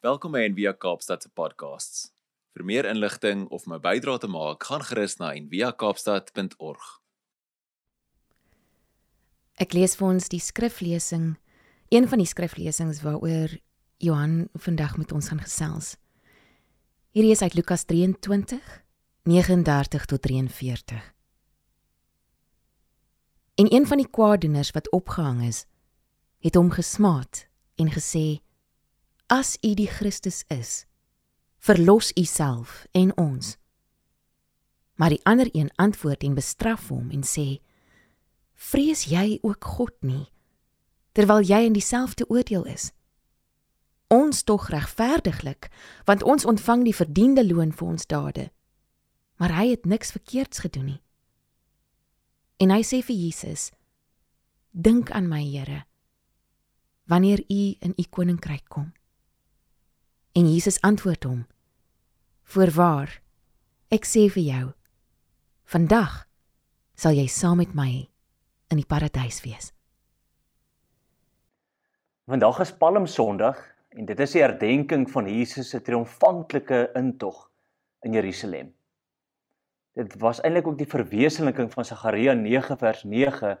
Welkom by Envia Kaapstad se podcasts. Vir meer inligting of om 'n bydrae te maak, gaan gerus na enviakaapstad.org. Ek lees vir ons die skriflesing, een van die skriflesings waaroor Johan vandag met ons gaan gesels. Hierdie is uit Lukas 23 39 tot 43. En een van die kwaadoeners wat opgehang is, het hom gesmaat en gesê: As u die Christus is, verlos u self en ons. Maar die ander een antwoord en bestraf hom en sê: Vrees jy ook God nie terwyl jy in dieselfde oordeel is? Ons tog regverdiglik, want ons ontvang die verdiende loon vir ons dade. Maar hy het niks verkeerds gedoen nie. En hy sê vir Jesus: Dink aan my, Here, wanneer u in u koninkryk kom. En Jesus antwoord hom: Voorwaar, ek sê vir jou, vandag sal jy saam met my in die paradys wees. Vandag is Palm Sondag en dit is die herdenking van Jesus se triomfantelike intog in Jerusalem. Dit was eintlik ook die verwesenliking van Sagaria 9 vers 9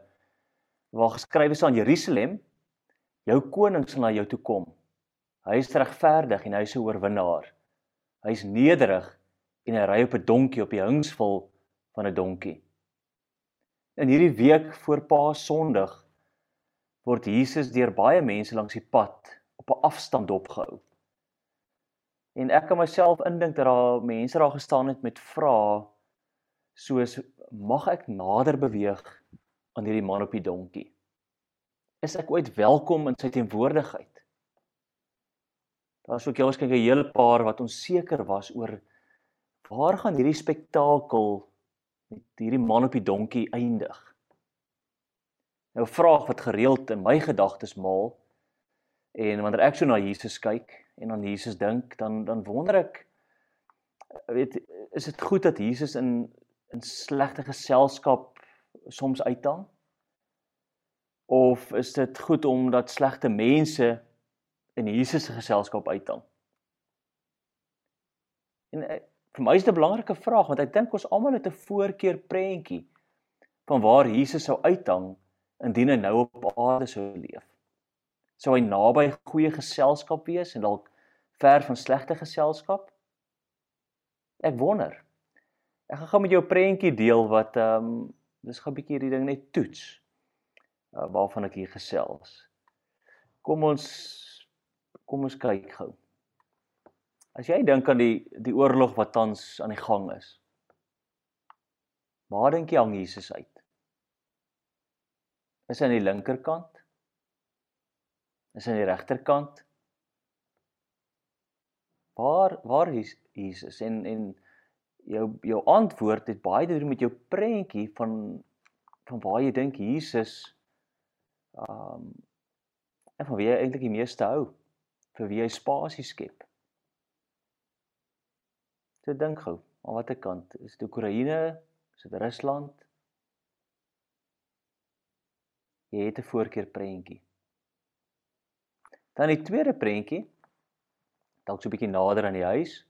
waar geskrywe is aan Jerusalem: Jou koning sal na jou toe kom. Hy is regverdig en hy is 'n oorwinnaar. Hy is nederig en hy ry op 'n donkie op die hingsvol van 'n donkie. In hierdie week voor Paas Sondag word Jesus deur baie mense langs die pad op 'n afstand dopgehou. En ek kan myself indink dat daar mense daar gestaan het met vrae soos mag ek nader beweeg aan hierdie man op die donkie? Is ek ooit welkom in sy teenwoordigheid? Daar's ook jous kyk 'n hele paar wat onseker was oor waar gaan hierdie spektakel met hierdie man op die donkie eindig? Nou 'n vraag wat gereeld in my gedagtes maal en wanneer ek so na Jesus kyk en aan Jesus dink, dan dan wonder ek weet is dit goed dat Jesus in in slegte geselskap soms uitdaan? Of is dit goed om dat slegte mense in Jesus se geselskap uitdaan? En eh, vir my is dit 'n belangrike vraag want ek dink ons almal het 'n voorkeur prentjie van waar Jesus sou uithang indien hy nou op aarde sou leef. Sou hy naby goeie geselskap wees en dalk ver van slegte geselskap? Ek wonder. Ek gaan gou met jou 'n prentjie deel wat ehm um, dis gou 'n bietjie hierdie ding net toets. Uh, waarvan ek hier gesels. Kom ons kom ons kyk gou. As jy dink aan die die oorlog wat tans aan die gang is. Waar dink jy hang Jesus uit? Is hy aan die linkerkant? Is hy aan die regterkant? Waar waar is Jesus en en jou jou antwoord het baie te doen met jou prentjie van van waar jy dink Jesus ehm um, en van wie jy eintlik die meeste hou vir wie hy spasie skep. So dink gou, aan watter kant? Is dit Oekraïne? Is dit Rusland? Jy het 'n voorkeur prentjie. Dan die tweede prentjie dalk so 'n bietjie nader aan die huis.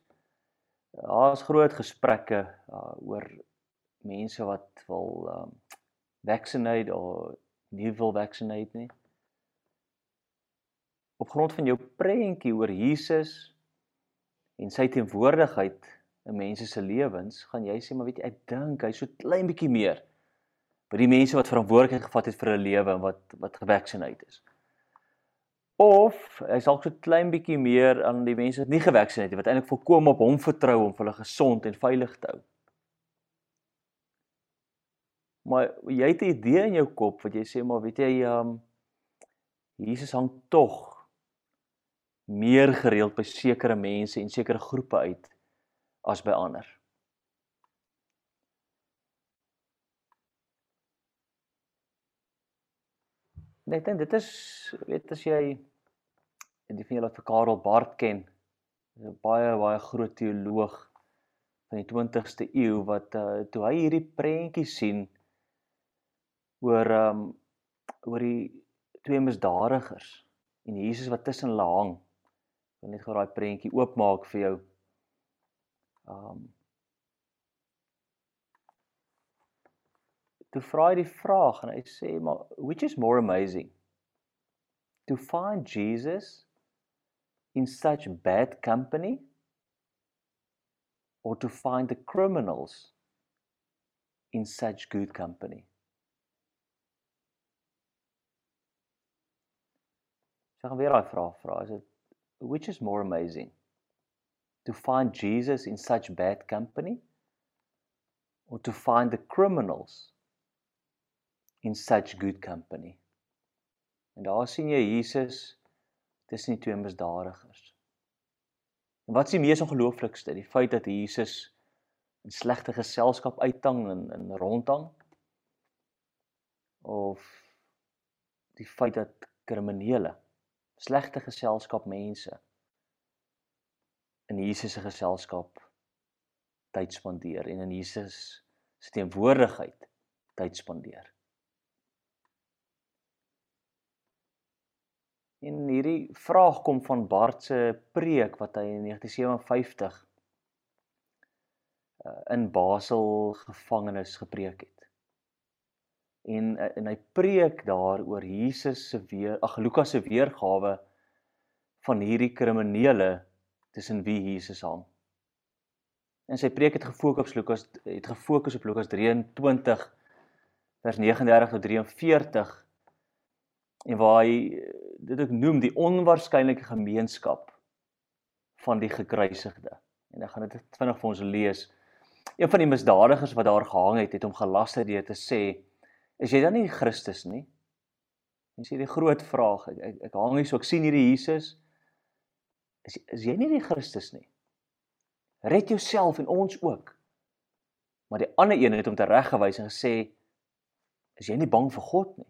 Daar's groot gesprekke uh, oor mense wat wil um vaccinate of nie wil vaccinate nie. Op grond van jou prentjie oor Jesus en sy teenwoordigheid in mense se lewens, gaan jy sê maar weet jy ek dink hy's so klein bietjie meer by die mense wat verantwoordelikheid gevat het vir 'n lewe en wat wat gevaccinate is of hy dalk so klein bietjie meer aan die mense wat nie gevaksin het wat eintlik volkom op hom vertrou om hulle gesond en veilig te hou. Maar jy het 'n idee in jou kop wat jy sê maar weet jy um Jesus hang tog meer gereeld by sekere mense en sekere groepe uit as by ander. Net en dit is weet as jy en die wat vir Karel Barth ken, 'n baie baie groot teoloog van die 20ste eeu wat uh, toe hy hierdie prentjie sien oor um oor die twee misdadigers en Jesus wat tussen hulle hang wil net gou daai prentjie oopmaak vir jou. Um Toe vra hy die vraag en hy sê maar which is more amazing? To find Jesus in such bad company or to find the criminals in such good company? So gaan weer daai vraag vra. Is dit which is more amazing? To find Jesus in such bad company or to find the criminals in such good company. En daar sien jy Jesus tussen die twee misdadigers. En wat is die mees ongelooflikste? Die feit dat Jesus in slegte geselskap uithang en in rondhang of die feit dat kriminele slegte geselskap mense in Jesus se geselskap tyd spandeer en in Jesus se teenwoordigheid tyd spandeer. En hierdie vraag kom van Bart se preek wat hy in 1957 uh, in Basel gevangenis gepreek het. En uh, en hy preek daar oor Jesus se weer ag Lukas se weergawe van hierdie kriminele tussen wie Jesus hang. En sy preek het gefokus op Lukas het gefokus op Lukas 23 vers 39 tot 43 en waar hy eh, dit ook noem die onwaarskynlike gemeenskap van die gekruisigde. En ek gaan dit vinnig vir ons lees. Een van die misdadigers wat daar gehang het, het hom gelaster deur te sê: "Is jy dan nie Christus nie?" En sê die groot vraag, ek ek, ek hang hier so ek sien hierdie Jesus. Is is jy nie die Christus nie? Red jouself en ons ook. Maar die ander een het hom tereggewys en gesê: "Is jy nie bang vir God nie?"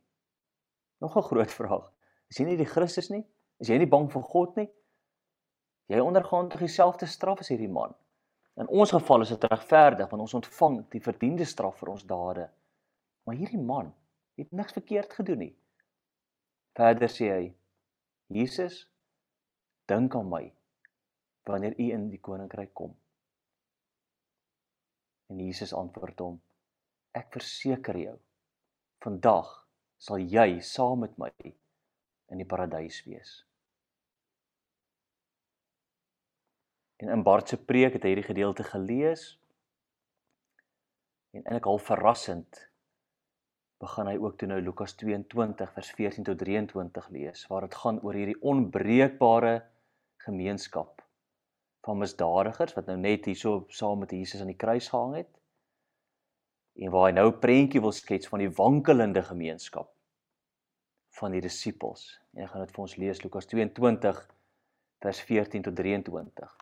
Nog 'n groot vraag. Is jy nie die Christus nie? Is jy nie bang vir God nie? Jy ondergaan tog dieselfde straf as hierdie man. In ons geval is dit regverdig want ons ontvang die verdiende straf vir ons dade. Maar hierdie man het niks verkeerd gedoen nie. Verder sê hy: Jesus, dink aan my wanneer u in die koninkryk kom. En Jesus antwoord hom: Ek verseker jou, vandag sal jy saam met my in die paradys wees. En in Bart se preek het hy hierdie gedeelte gelees. En eintlik al verrassend begin hy ook toe nou Lukas 22 vers 14 tot 23 lees waar dit gaan oor hierdie onbreekbare gemeenskap van misdadigers wat nou net hierso saam met Jesus aan die kruis gehang het en waar hy nou 'n prentjie wil skets van die wankelende gemeenskap van die disippels. En ek gaan dit vir ons lees Lukas 22 vers 14 tot 23.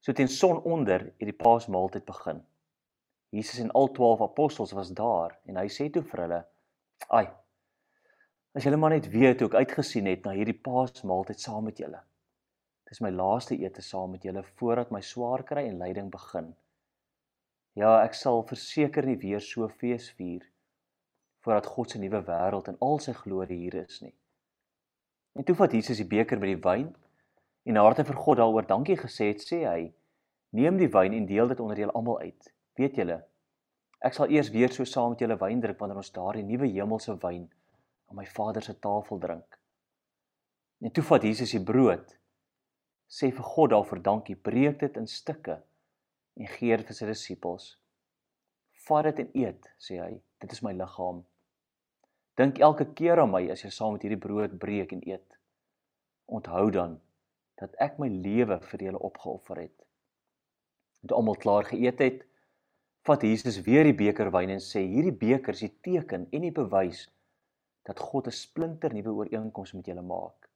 So teen sononder het die Paasmaaltyd begin. Jesus en al 12 apostels was daar en hy sê toe vir hulle: "Ai, as julle maar net weet hoe ek uitgesien het na hierdie Paasmaaltyd saam met julle. Dis my laaste ete saam met julle voordat my swaar kry en lyding begin." Ja, ek sal verseker nie weer so fees vier voordat God se nuwe wêreld en al sy glorie hier is nie. En toe vat Jesus die beker met die wyn en nadat hy vir God daaroor dankie gesê het, sê hy: "Neem die wyn en deel dit onder julle almal uit. Weet julle, ek sal eers weer so saam met julle wyn drink wanneer ons daardie nuwe hemelse wyn aan my Vader se tafel drink." En toe vat Jesus die brood, sê vir God daarvoor dankie, breek dit in stukke en gee dit vir sy disippels. "Vat dit en eet," sê hy. "Dit is my liggaam." Dink elke keer aan my as jy saam met hierdie brood breek en eet. Onthou dan dat ek my lewe vir julle opgeoffer het. Toe almal klaar geëet het, vat Jesus weer die beker wyn en sê: "Hierdie beker is die teken en die bewys dat God 'n splinter nuwe ooreenkoms met julle maak.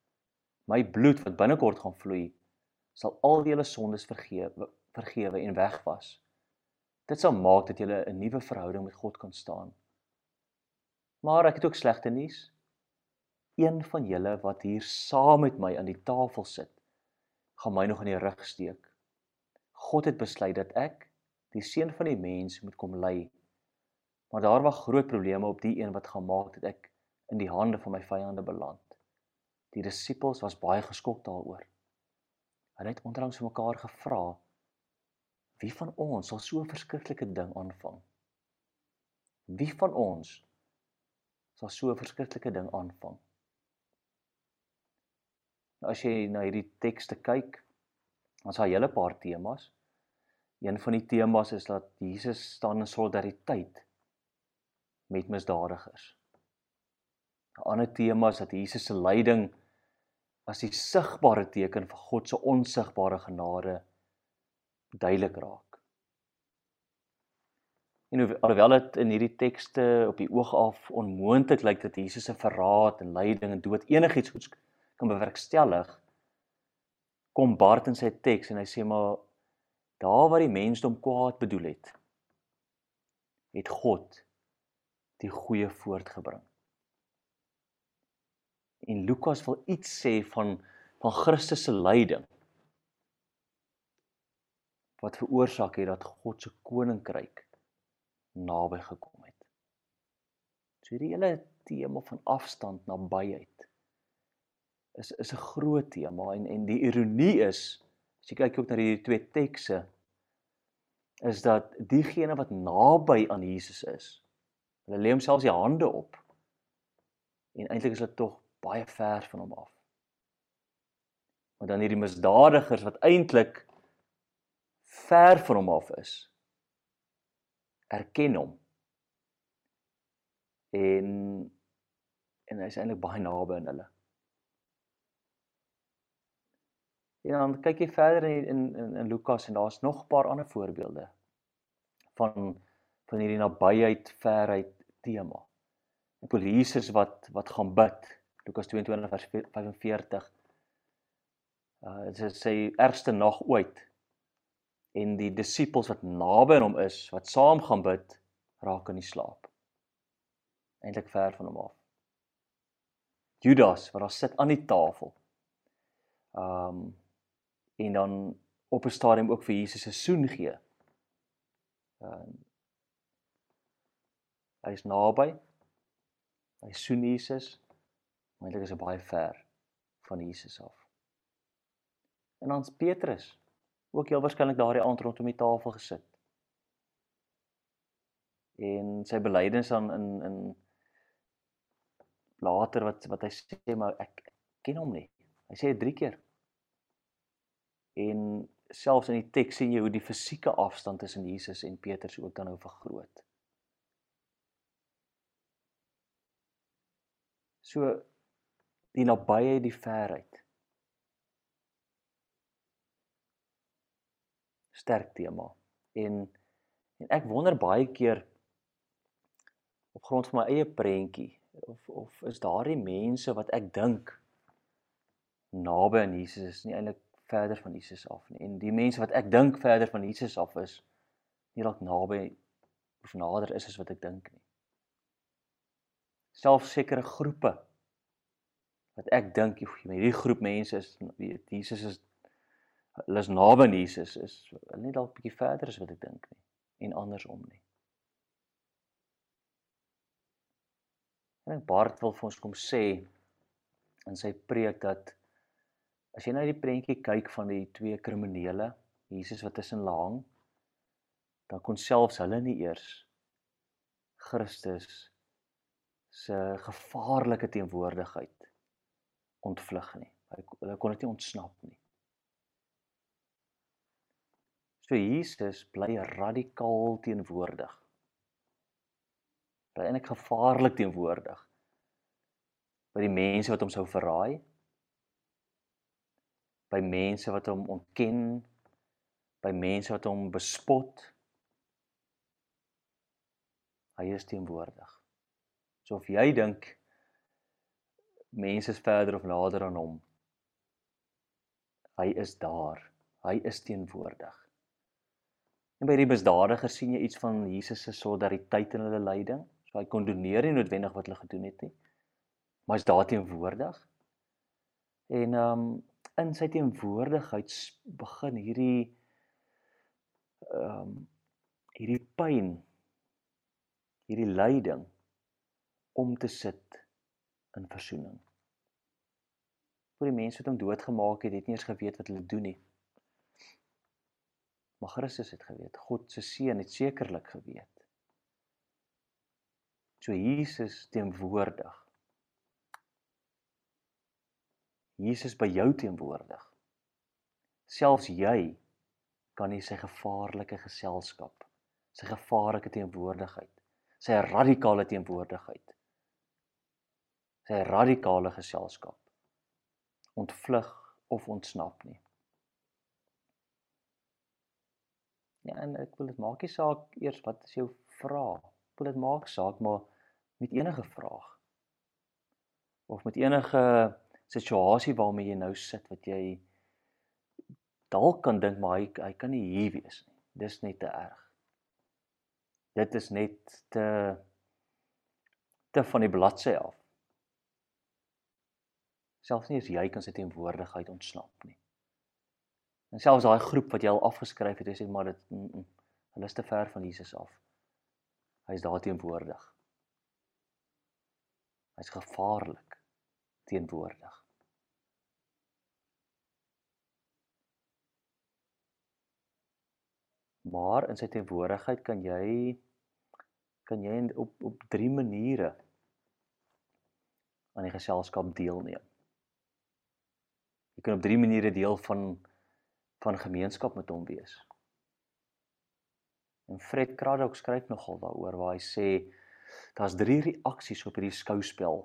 My bloed wat binnekort gaan vloei, sal al julle sondes vergewe, vergewe en wegwas. Dit sal maak dat julle 'n nuwe verhouding met God kan staan." Maar ek het ook slegte nuus. Een van julle wat hier saam met my aan die tafel sit, gaan my nog in die rug steek. God het besluit dat ek, die seun van die mens, moet kom ly. Maar daar was groot probleme op die een wat gemaak het ek in die hande van my vyande beland. Die disippels was baie geskok daaroor. Hulle het onderlangs vir mekaar gevra: Wie van ons sal so 'n verskriklike ding aanvang? Wie van ons sal so 'n verskriklike ding aanvang? Nou as jy na hierdie tekste kyk, dan is daar 'n hele paar temas. Een van die temas is dat Jesus staan in solidariteit met misdadigers. 'n Ander tema is dat Jesus se lyding as die sigbare teken van God se onsigbare genade duidelik raak. En alhoewel dit in hierdie tekste op die oog af onmoontlik lyk dat Jesus se verraad en lyding en dood enigiets goeds kan bewerkstellig, kom Bart in sy teks en hy sê maar daar waar die mensdom kwaad bedoel het, het God die goeie voortgebring. En Lukas wil iets sê van van Christus se lyding wat veroorsaak het dat God se koninkryk naby gekom het. So hierdie hele tema van afstand nabyheid is is 'n groot tema en en die ironie is as jy kyk ook na hierdie twee tekste is dat diegene wat naby aan Jesus is, hulle lê homself die hande op. En eintlik is hulle tog baie ver van hom af. Maar dan hierdie misdadigers wat eintlik ver van hom af is, erken hom. En en hy is eintlik baie naby aan hulle. En dan kyk jy verder in in in, in Lukas en daar's nog 'n paar ander voorbeelde van van hierdie nabyheid verheid tema. Ek wil Jesus wat wat gaan bid. Lukas 22 vers 45. Uh dit is sy ergste nag ooit en die disippels wat naby aan hom is, wat saam gaan bid, raak in die slaap. Eintlik ver van hom af. Judas wat daar sit aan die tafel. Um en dan op 'n stadium ook vir Jesus 'n soen gee. Um hy is naby. Hy soen Jesus. Maar eintlik is hy baie ver van Jesus af. En dan's Petrus ook heel waarskynlik daardie aand rondom die tafel gesit. En sy belydenis aan in in later wat wat hy sê maar ek ken hom nie. Hy sê dit 3 keer. En selfs in die teks sien jy hoe die fisieke afstand tussen Jesus en Petrus ook dan nou vergroot. So die nabyheid, die verheid. sterk tema. En en ek wonder baie keer op grond van my eie prentjie of of is daardie mense wat ek dink naby aan Jesus is nie eintlik verder van Jesus af nie. En die mense wat ek dink verder van Jesus af is nie dalk naby of nader is as wat ek dink nie. Selfs sekere groepe wat ek dink hierdie groep mense is weet Jesus is hulle is naby aan Jesus is hulle nie dalk bietjie verder as wat ek dink nie en andersom nie. En Bart wil vir ons kom sê in sy preek dat as jy na die prentjie kyk van die twee kriminele, Jesus wat tussen hang, dan kon selfs hulle nie eers Christus se gevaarlike teenwoordigheid ontvlug nie. Hulle kon dit nie ontsnap nie. So Jesus bly radikaal teenwoordig. Bly eintlik gevaarlik teenwoordig by die mense wat hom sou verraai. By mense wat hom ontken, by mense wat hom bespot. Hy is teenwoordig. So of jy dink mense is verder of nader aan hom, hy is daar. Hy is teenwoordig. En by die misdadigers sien jy iets van Jesus se solidariteit in hulle lyding. So hy kondoneer nie noodwendig wat hulle gedoen het nie. Maar hy's daar teenwoordig. En ehm um, in sy teenwoordigheid begin hierdie ehm um, hierdie pyn hierdie lyding om te sit in verzoening. Vir die mense wat hom doodgemaak het, het nie eens geweet wat hulle doen nie. Maar Christus het geweet. God se seun het sekerlik geweet. So Jesus teenwoordig. Jesus by jou teenwoordig. Selfs jy kan nie sy gevaarlike geselskap, sy gevaarlike teenwoordigheid, sy radikale teenwoordigheid, sy radikale geselskap ontvlug of ontsnap nie. Ja, en ek wil dit maak nie saak eers wat is jou vraag. Ek wil dit maak saak maar met enige vraag of met enige situasie waarmee jy nou sit wat jy dalk kan dink maar hy hy kan nie hier wees nie. Dis net te erg. Dit is net te te van die bladsy af. Selfs nie as jy kan sy teenwoordigheid ontsnap nie. En selfs daai groep wat jy al afgeskryf het, sê maar dit mm, mm, hulle is te ver van Jesus af. Hy is daar teenwoordig. Hy's gevaarlik teenwoordig. Maar in sy teenwoordigheid kan jy kan jy op op drie maniere aan die geselskap deelneem. Jy kan op drie maniere deel van van gemeenskap met hom wees. En Fred Craddock skryf nogal daaroor waar hy sê daar's drie reaksies op hierdie skouspel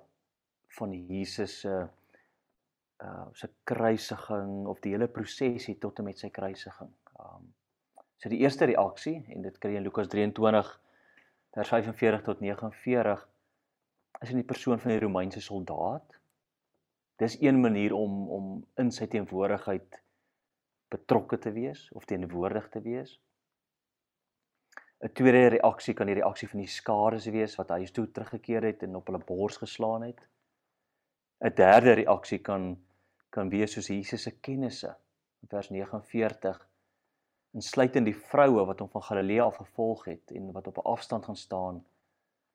van Jesus se uh se kruisiging of die hele prosesie tot en met sy kruisiging. Um So die eerste reaksie en dit kry in Lukas 23 vers 45 tot 49 is in die persoon van die Romeinse soldaat. Dis een manier om om in sy teenwoordigheid betrokke te wees of teenwoordig te wees. 'n Tweede reaksie kan die reaksie van die skare wees wat huis toe teruggekeer het en op hulle bors geslaan het. 'n Derde reaksie kan kan wees soos Jesus se kennisse in vers 49 insluitend die vroue wat hom van Galilea af gevolg het en wat op 'n afstand gaan staan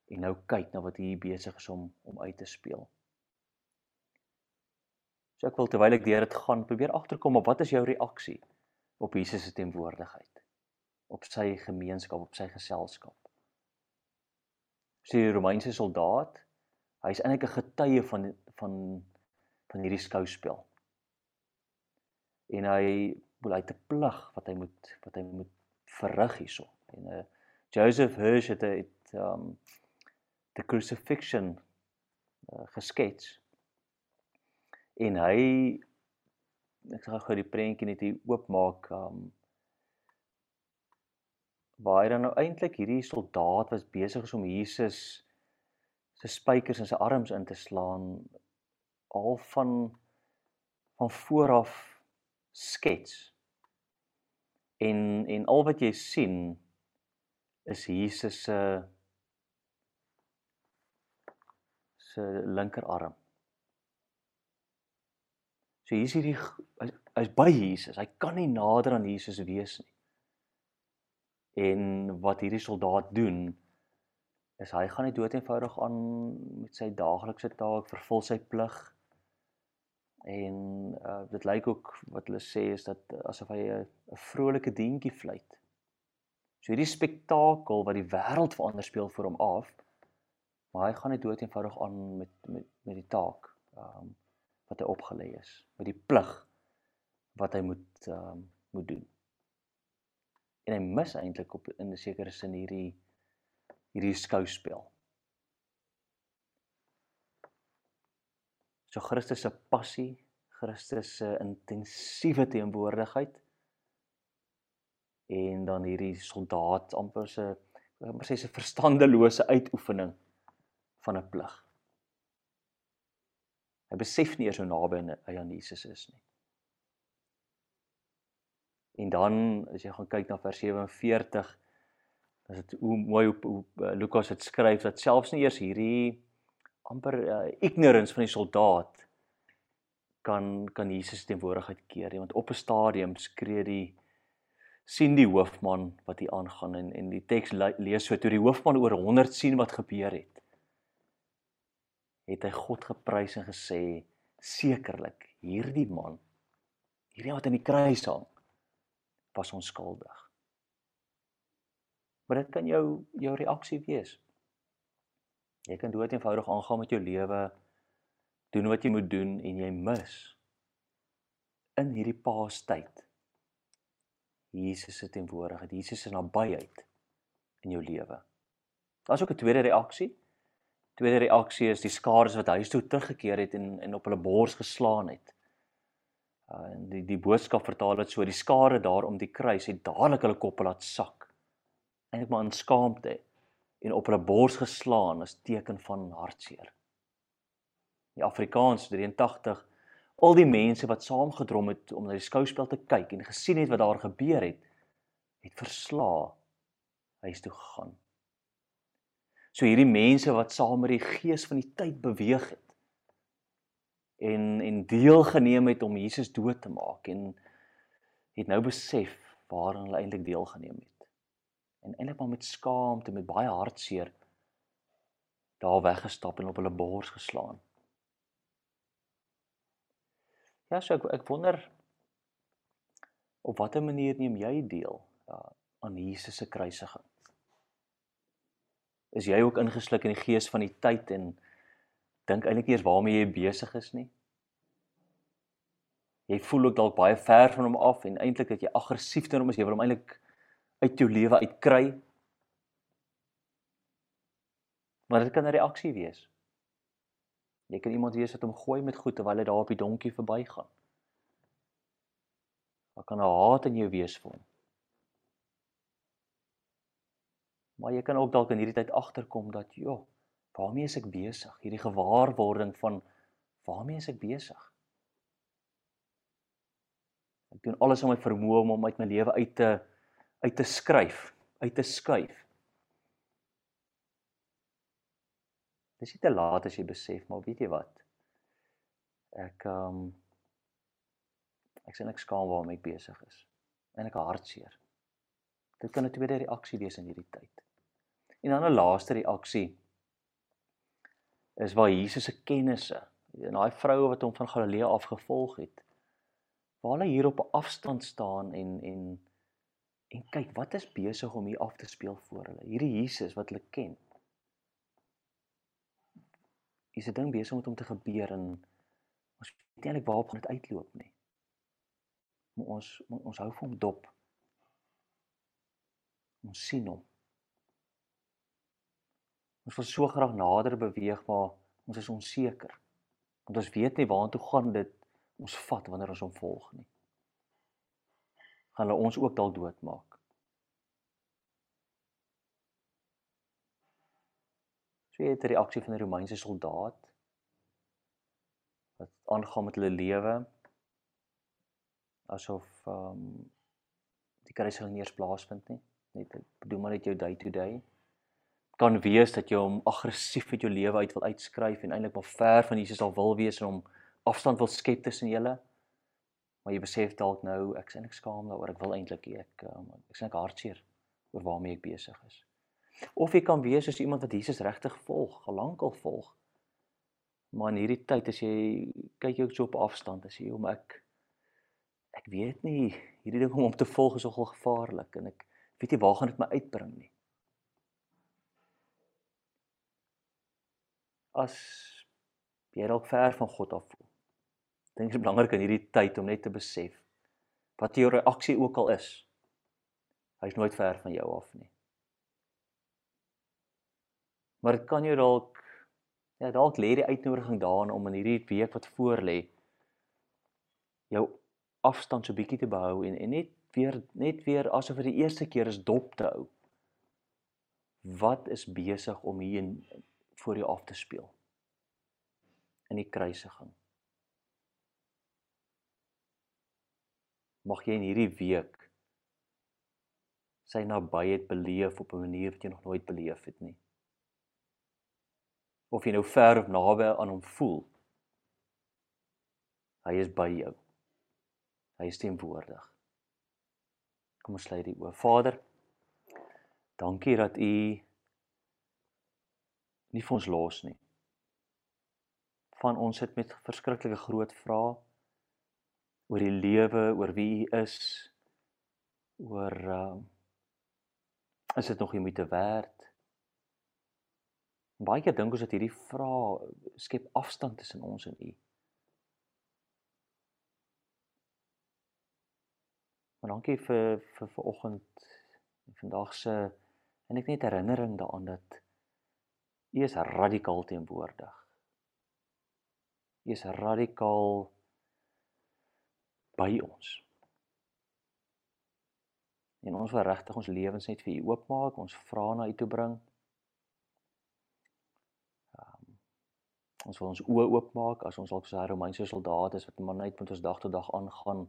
en nou kyk na wat hier besig is om om uit te speel. So ek wil terwyl ek deur dit gaan probeer agterkom op wat is jou reaksie op Jesus se teenwoordigheid op sy gemeenskap op sy geselskap. Sy Romeinse soldaat, hy's eintlik 'n getuie van van van hierdie skouspel. En hy wil hy te plig wat hy moet wat hy moet verrig hierso. En uh, Joseph Hirsch het het um the crucifixion uh, geskets. En hy ek gaan gou die prentjie net hier oopmaak um waar hy dan nou eintlik hierdie soldaat was besig is om Jesus se spykers in sy arms in te slaan al van van vooraf skets. En en al wat jy sien is Jesus se se linkerarm. So hier is hierdie hy's by Jesus. Hy kan nie nader aan Jesus wees nie. En wat hierdie soldaat doen is hy gaan net dood eenvoudig aan met sy daaglikse taak, vervul sy plig En uh dit lyk ook wat hulle sê is dat asof hy 'n vrolike deentjie fluit. So hierdie spektakel wat die wêreld verander speel vir hom af. Maar hy gaan net dood eenvoudig aan met met met die taak um wat hy opgelê is, met die plig wat hy moet um moet doen. En hy mis eintlik op in 'n sekere sin hierdie hierdie skouspel. So Christus se passie, Christus se intensiewe teenwoordigheid en dan hierdie soldaat amper se amper sê se verstandelose uitoefening van 'n plig. Hy besef nie eers hoe naby hy aan Jesus is nie. En dan as jy gaan kyk na vers 47, dan is dit hoe mooi hoe, hoe Lukas dit skryf dat selfs nie eers hierdie amper uh, ignorance van die soldaat kan kan Jesus teenwoordigheid keer nie. Want op 'n stadium skree die sien die hoofman wat hier aangaan en en die teks lees so toe die hoofman oor 100 sien wat gebeur het het hy God geprys en gesê sekerlik hierdie man hierdie wat aan die kruis hang was onskuldig Maar dit kan jou jou reaksie wees. Jy kan dood eenvoudig aangaan met jou lewe, doen wat jy moet doen en jy mis in hierdie paastyd Jesus se teenwoordigheid, Jesus se nabyheid in jou lewe. Daar's ook 'n tweede reaksie. Tweede reaksie is die skare wat huis toe teruggekeer het en en op hulle bors geslaan het. Uh, die die boodskap vertaal dit so: die skare daar om die kruis het dadelik hulle koppe laat sak. Eintlik maar in skaamte en op hulle bors geslaan as teken van hartseer. Die Afrikaans 83 al die mense wat saamgedrom het om na die skouspel te kyk en gesien het wat daar gebeur het, het versla huis toe gegaan. So hierdie mense wat saam met die gees van die tyd beweeg het en en deelgeneem het om Jesus dood te maak en het nou besef waaraan hulle eintlik deelgeneem het. En eintlik maar met skaamte, met baie hartseer daar weggestap en op hulle bors geslaan. Ja, so ek ek wonder op watter manier neem jy deel ja, aan Jesus se kruisiging? Is jy ook ingesluk in die gees van die tyd en dink eintlik eers waarmee jy besig is nie? Jy voel ook dalk baie ver van hom af en eintlik dat jy aggressief teenoor hom is, jy wil hom eintlik uit jou lewe uitkry. Maar dit kan 'n reaksie wees. Jy kan iemand wees wat hom gooi met goed terwyl hy daar op die donkie verbygaan. Daar kan 'n haat in jou wees vir hom. Maar jy kan ook dalk in hierdie tyd agterkom dat, "Jo, waarmee is ek besig?" Hierdie gewaarwording van waarmee is ek besig? Ek doen alles om my vermoë om hom uit my lewe uit te uit te skryf, uit te skuif. Dis nie te laat as jy besef, maar weet jy wat? Ek ehm um, ek sien ek skaam waarmee ek besig is. En ek hartseer. Dit kan 'n tweede reaksie wees in hierdie tyd. En dan 'n laaste reaksie is waar Jesus se kennisse, en daai vroue wat hom van Galilea af gevolg het, waar hulle hier op 'n afstand staan en en en kyk wat is besig om hier af te speel voor hulle. Hierdie Jesus wat hulle ken hier's 'n ding besig om met hom te gebeur en ons weet nie eintlik waarop gaan dit uitloop nie. Maar ons ons hou vir hom dop. Ons sien hom. Ons wil so graag nader beweeg, maar ons is onseker. Want ons weet nie waartoe gaan dit ons vat wanneer ons hom volg nie. Gaan hulle ons ook dalk doodmaak? So jy het 'n reaksie van 'n Romeinse soldaat wat aangaan met hulle lewe asof ehm um, die kruisiging nie eers plaasvind nie. Net bedoel maar net jou day to day. Kan wees dat jy hom aggressief uit jou lewe uit wil uitskryf en eintlik maar ver van Jesus al wil wees en hom afstand wil skep tussen julle. Maar jy besef dalk nou ek is eintlik skaam daaroor. Ek wil eintlik ek ek is eintlik hartseer oor waarmee ek besig is. Of jy kan wees soos iemand wat Jesus regtig volg, gelankal volg. Maar in hierdie tyd as jy kyk jy ook so op afstand as jy hom ek ek weet nie hierdie ding om hom te volg is nogal gevaarlik en ek weet nie waar gaan dit my uitbring nie. As jy dalk ver van God af voel. Dink dit is belangrik in hierdie tyd om net te besef wat jou reaksie ook al is. Hy's nooit ver van jou af nie. Maar dit kan jou dalk ja, dalk lê die uitnodiging daarin om in hierdie week wat voor lê jou afstand so bietjie te behou en en net weer net weer asof dit die eerste keer is dop te hou. Wat is besig om hier in voor jou af te speel? In die kruisiging. Mag jy in hierdie week sy nabyheid beleef op 'n manier wat jy nog nooit beleef het nie of jy nou ver of naby aan hom voel. Hy is by jou. Hy is teenwoordig. Kom ons sluit die oë. Vader, dankie dat U nie vir ons los nie. Van ons sit met verskriklike groot vrae oor die lewe, oor wie U is, oor uh Is dit nog die moeite werd? Baie keer dink ons dat hierdie vrae skep afstand tussen ons en U. Maar dankie vir vir vanoggend en vandag se en ek net herinnering daaraan dat U is radikaal teenwoordig. U is radikaal by ons. En ons wil regtig ons lewens net vir U oopmaak, ons vra na U toe bring. Ons wil ons oë oopmaak as ons dalk so 'n Romeinse soldaat is wat maar net met ons dag tot dag aangaan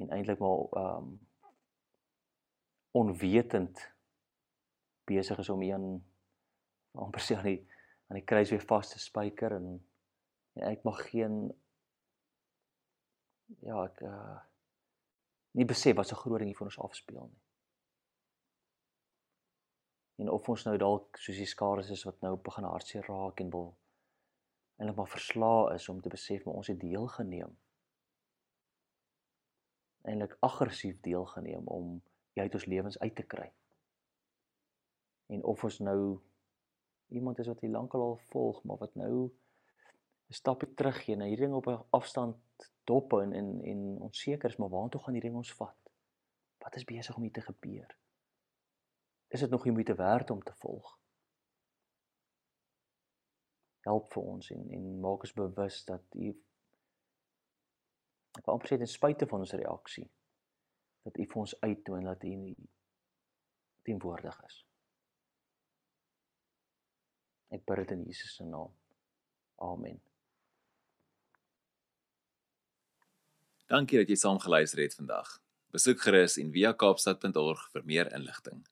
en eintlik maar ehm um, onwetend besig is om een amper sê aan die aan die kruis weer vas te spyker en, en ek mag geen ja ek uh, nie besef wat so groot ding hier vir ons afspeel nie. En of ons nou dalk soos die skare is wat nou begin hartseer raak en wil eintlik maar verslae is om te besef maar ons het deelgeneem eintlik aggressief deelgeneem om jy uit ons lewens uit te kry. En of ons nou iemand is wat jy lankal al volg, maar wat nou 'n stapie teruggee na hierdie ding op 'n afstand dop en en en onseker is, maar waartoe gaan hierdie ding ons vat? Wat is besig om hier te gebeur? Is dit nog nie moeite werd om te volg? Help vir ons en en maak ons bewus dat u Ek wil amper sê ten spyte van ons reaksie dat U vir ons uittoon dat U teenwoordig is. Ek bid dit in Jesus se naam. Amen. Dankie dat jy saam geluister het vandag. Besoek gerus en via kaapstad.org vir meer inligting.